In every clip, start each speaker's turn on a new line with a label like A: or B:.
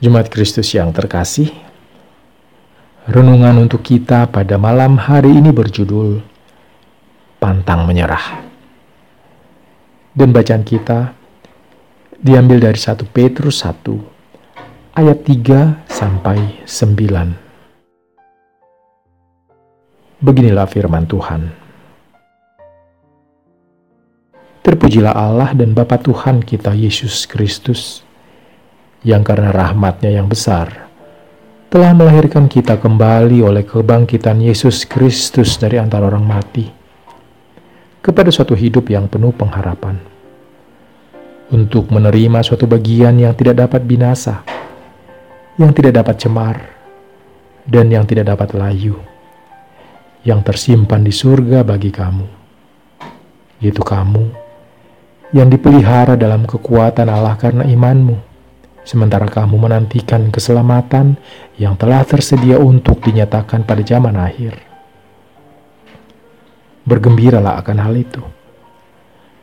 A: Jemaat Kristus yang terkasih, renungan untuk kita pada malam hari ini berjudul Pantang Menyerah. Dan bacaan kita diambil dari 1 Petrus 1 ayat 3 sampai 9. Beginilah firman Tuhan. Terpujilah Allah dan Bapa Tuhan kita Yesus Kristus yang karena rahmatnya yang besar telah melahirkan kita kembali oleh kebangkitan Yesus Kristus dari antara orang mati kepada suatu hidup yang penuh pengharapan. Untuk menerima suatu bagian yang tidak dapat binasa, yang tidak dapat cemar, dan yang tidak dapat layu, yang tersimpan di surga bagi kamu, yaitu kamu yang dipelihara dalam kekuatan Allah karena imanmu sementara kamu menantikan keselamatan yang telah tersedia untuk dinyatakan pada zaman akhir. Bergembiralah akan hal itu.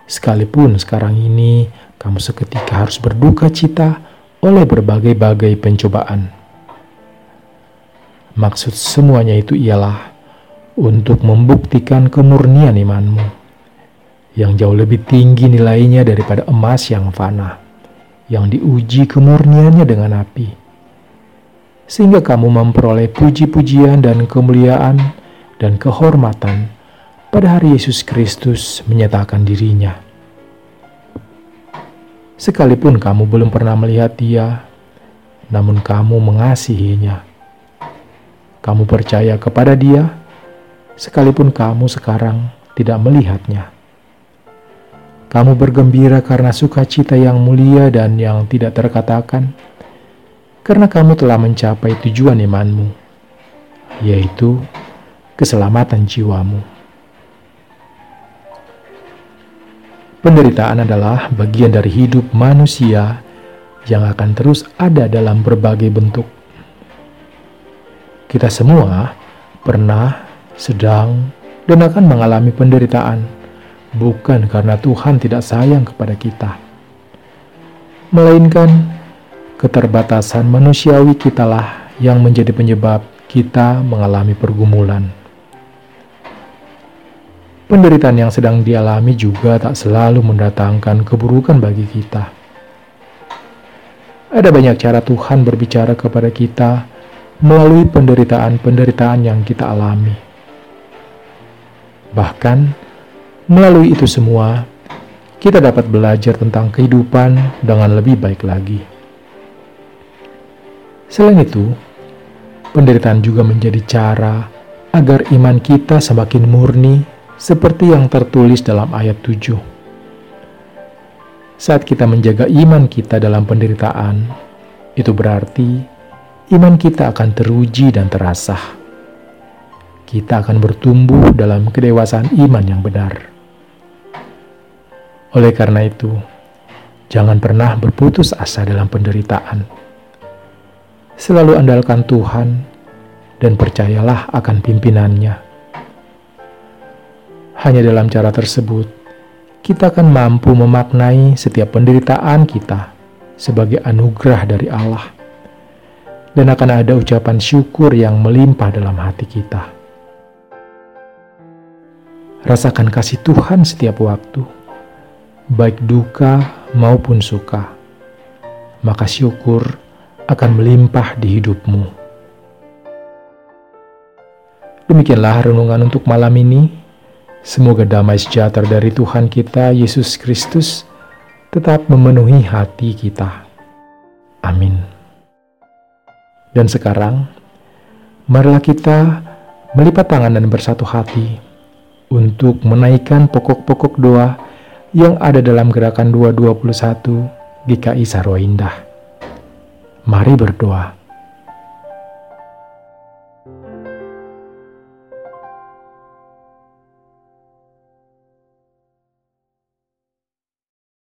A: Sekalipun sekarang ini kamu seketika harus berduka cita oleh berbagai-bagai pencobaan. Maksud semuanya itu ialah untuk membuktikan kemurnian imanmu yang jauh lebih tinggi nilainya daripada emas yang fana yang diuji kemurniannya dengan api, sehingga kamu memperoleh puji-pujian dan kemuliaan dan kehormatan pada hari Yesus Kristus menyatakan dirinya. Sekalipun kamu belum pernah melihat Dia, namun kamu mengasihinya. Kamu percaya kepada Dia, sekalipun kamu sekarang tidak melihatnya. Kamu bergembira karena sukacita yang mulia dan yang tidak terkatakan, karena kamu telah mencapai tujuan imanmu, yaitu keselamatan jiwamu. Penderitaan adalah bagian dari hidup manusia yang akan terus ada dalam berbagai bentuk. Kita semua pernah, sedang, dan akan mengalami penderitaan bukan karena Tuhan tidak sayang kepada kita, melainkan keterbatasan manusiawi kitalah yang menjadi penyebab kita mengalami pergumulan. Penderitaan yang sedang dialami juga tak selalu mendatangkan keburukan bagi kita. Ada banyak cara Tuhan berbicara kepada kita melalui penderitaan-penderitaan yang kita alami. Bahkan, Melalui itu semua, kita dapat belajar tentang kehidupan dengan lebih baik lagi. Selain itu, penderitaan juga menjadi cara agar iman kita semakin murni seperti yang tertulis dalam ayat 7. Saat kita menjaga iman kita dalam penderitaan, itu berarti iman kita akan teruji dan terasah. Kita akan bertumbuh dalam kedewasaan iman yang benar. Oleh karena itu, jangan pernah berputus asa dalam penderitaan. Selalu andalkan Tuhan dan percayalah akan pimpinannya. Hanya dalam cara tersebut, kita akan mampu memaknai setiap penderitaan kita sebagai anugerah dari Allah. Dan akan ada ucapan syukur yang melimpah dalam hati kita. Rasakan kasih Tuhan setiap waktu baik duka maupun suka, maka syukur akan melimpah di hidupmu. Demikianlah renungan untuk malam ini. Semoga damai sejahtera dari Tuhan kita Yesus Kristus tetap memenuhi hati kita. Amin. Dan sekarang, marilah kita melipat tangan dan bersatu hati untuk menaikkan pokok-pokok doa yang ada dalam gerakan 221 GKI Sarwa Indah. Mari berdoa.